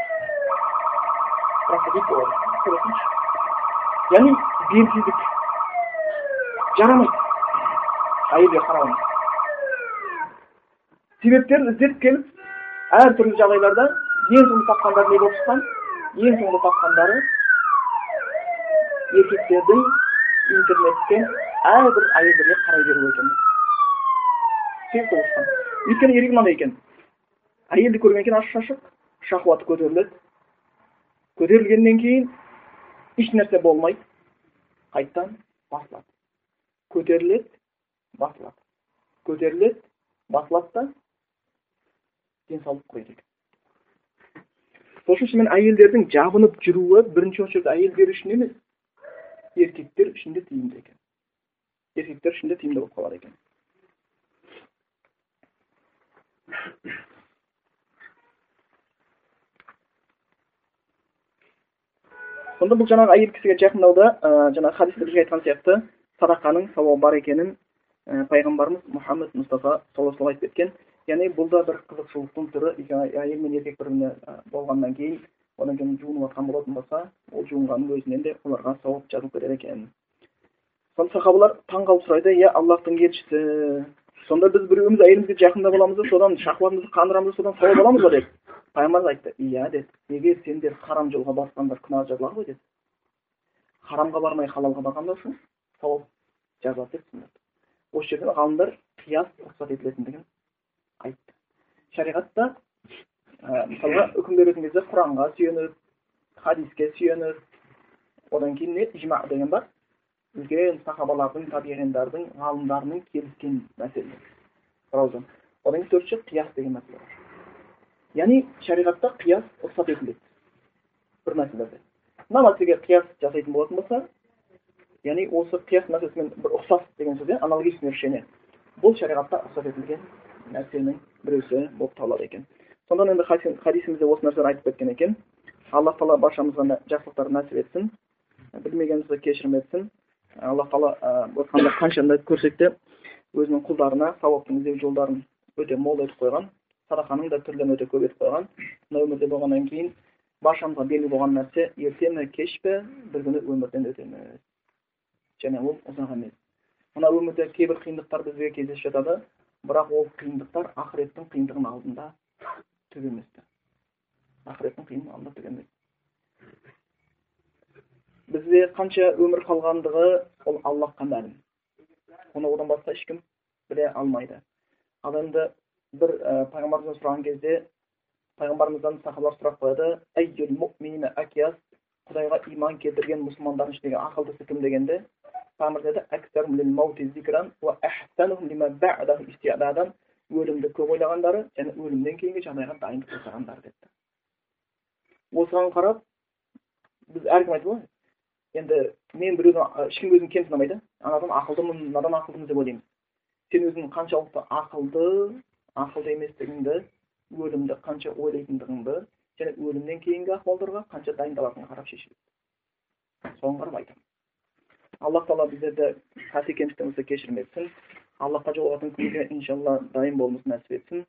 жатыр болады яғни белсіздік жарамайды әйелге қарау себептерін іздеп келіп әртүрлі жағдайларда ең соңғы тапқандары не болып шыққан ең соңғы тапқандары еркектердің интернеттен әрбір әйелдерге қарай беру екен. Себеп шыққан өйткені еркек мынандай екен. Әйелді көргеннен кейін ашық шашық шахуаты көтеріледі көтерілгеннен кейін еш нәрсе болмайды. Қайтадан басылады. Көтеріледі басылады. Көтеріледі басылады да денсаулық құриды екен. Сол үшін шынымен әйелдердің жабынып жүруі бірінші очередь әйелдер үшін емес еркектер үшін де тиімді екен. Еркектер үшін де тиімді болып қалады екен сонда бұл жаңағы әйел кісіге жақындауда ә, жаңағы хадисте бізге айтқан сияқты садақаның сауабы бар екенін ә, пайғамбарымыз мұхаммед мұстафа саллаллаху алейhi айтып кеткен яғни бұл да бір қызықшылықтың түрі әйел мен еркек бір біріне болғаннан кейін одан кейін жуынып жатқан болатын болса ол жуынғанның өзінен де оларға сауап жазылып кетеді екен сонда сахабалар таң қалып сұрайды иә аллахтың елшісі сонда біз біреуіміз әйелімізге жақында боламыз да содан шахуатымызды қандырамыз да содан сауап аламыз ба деді пайғамбарымыз айтты иә деді егер сендер харам жолға басқандар күнә жазылады ғой деді харамға бармай халалға барғандар үшін сауап жазылады деп түсіндірді. Осы жерден ғалымдар қияс рұқсат етілетіндігін айтты. Шариғатта ә, мысалға үкім беретін кезде құранға сүйеніп хадиске сүйеніп одан кейін не? Ижма деген бар. Үлкен сахабалардың табиғиндардың ғалымдарының келіскен мәселелер одан кейін төртінші қияс деген мәселе бар. Яғни шариғатта қияс рұқсат етіледі. Бір мәселеде. Мына мәселеге қияс жасайтын болатын болса яғни осы қияс мәселесімен бір ұқсас деген сөз иә аналогичное решение. Бұл шариғатта рұқсат етілген нәрсенің біреусі болып табылады екен. Сонда енді хадисімізде осы нәрсені айтып кеткен екен. Алла тағала баршамызға жақсылықтар нәсіп етсін білмегенімізді кешірім етсін. Алла тағала қанша көрсек те өзінің құлдарына сауаптың іздеу жолдарын өте мол етіп қойған садақаның да түрлерін өте көп етіп қойған. Мына өмірде болғаннан кейін баршамызға белгілі болған нәрсе ерте ме кеш пе бір күні өмірден өтеміз. Және ол ұзақ емес. Мына өмірде кейбір қиындықтар бізге кездесіп жатады бірақ ол қиындықтар ақыреттің қиындығының алдында түк емес ақыреттің қиындығының алдында түк емес. Бізде қанша өмір қалғандығы ол аллахқа мәлім. Оны одан басқа ешкім біле алмайды. Ал енді бір ә, пайғамбарымыздан сұраған кезде пайғамбарымыздан сахабалар сұрақ қояды. Құдайға иман келтірген мұсылмандардың ішіндегі ақылдысы кім? дегенде өлімді көп ойлағандары және өлімнен кейінгі жағдайға дайындық жасағандар депті. Осыған қарап біз әркім айтады ғой енді мен біреуді ешкім өзін кем санамайды анадан ақылдымын мынадан ақылдымын деп ойлаймыз сен өзің қаншалықты ақылды ақылды еместігіңді өлімді қанша ойлайтындығыңды және өлімнен кейінгі ахуалдарға қанша дайындалатыныңа қарап шешіледі соған қарап айтамын. Аллах тағала біздерді қате кемшілігімізді кешірім етсін. Аллахқа жолығатын күнге иншалла дайын болуымызды нәсіп етсін.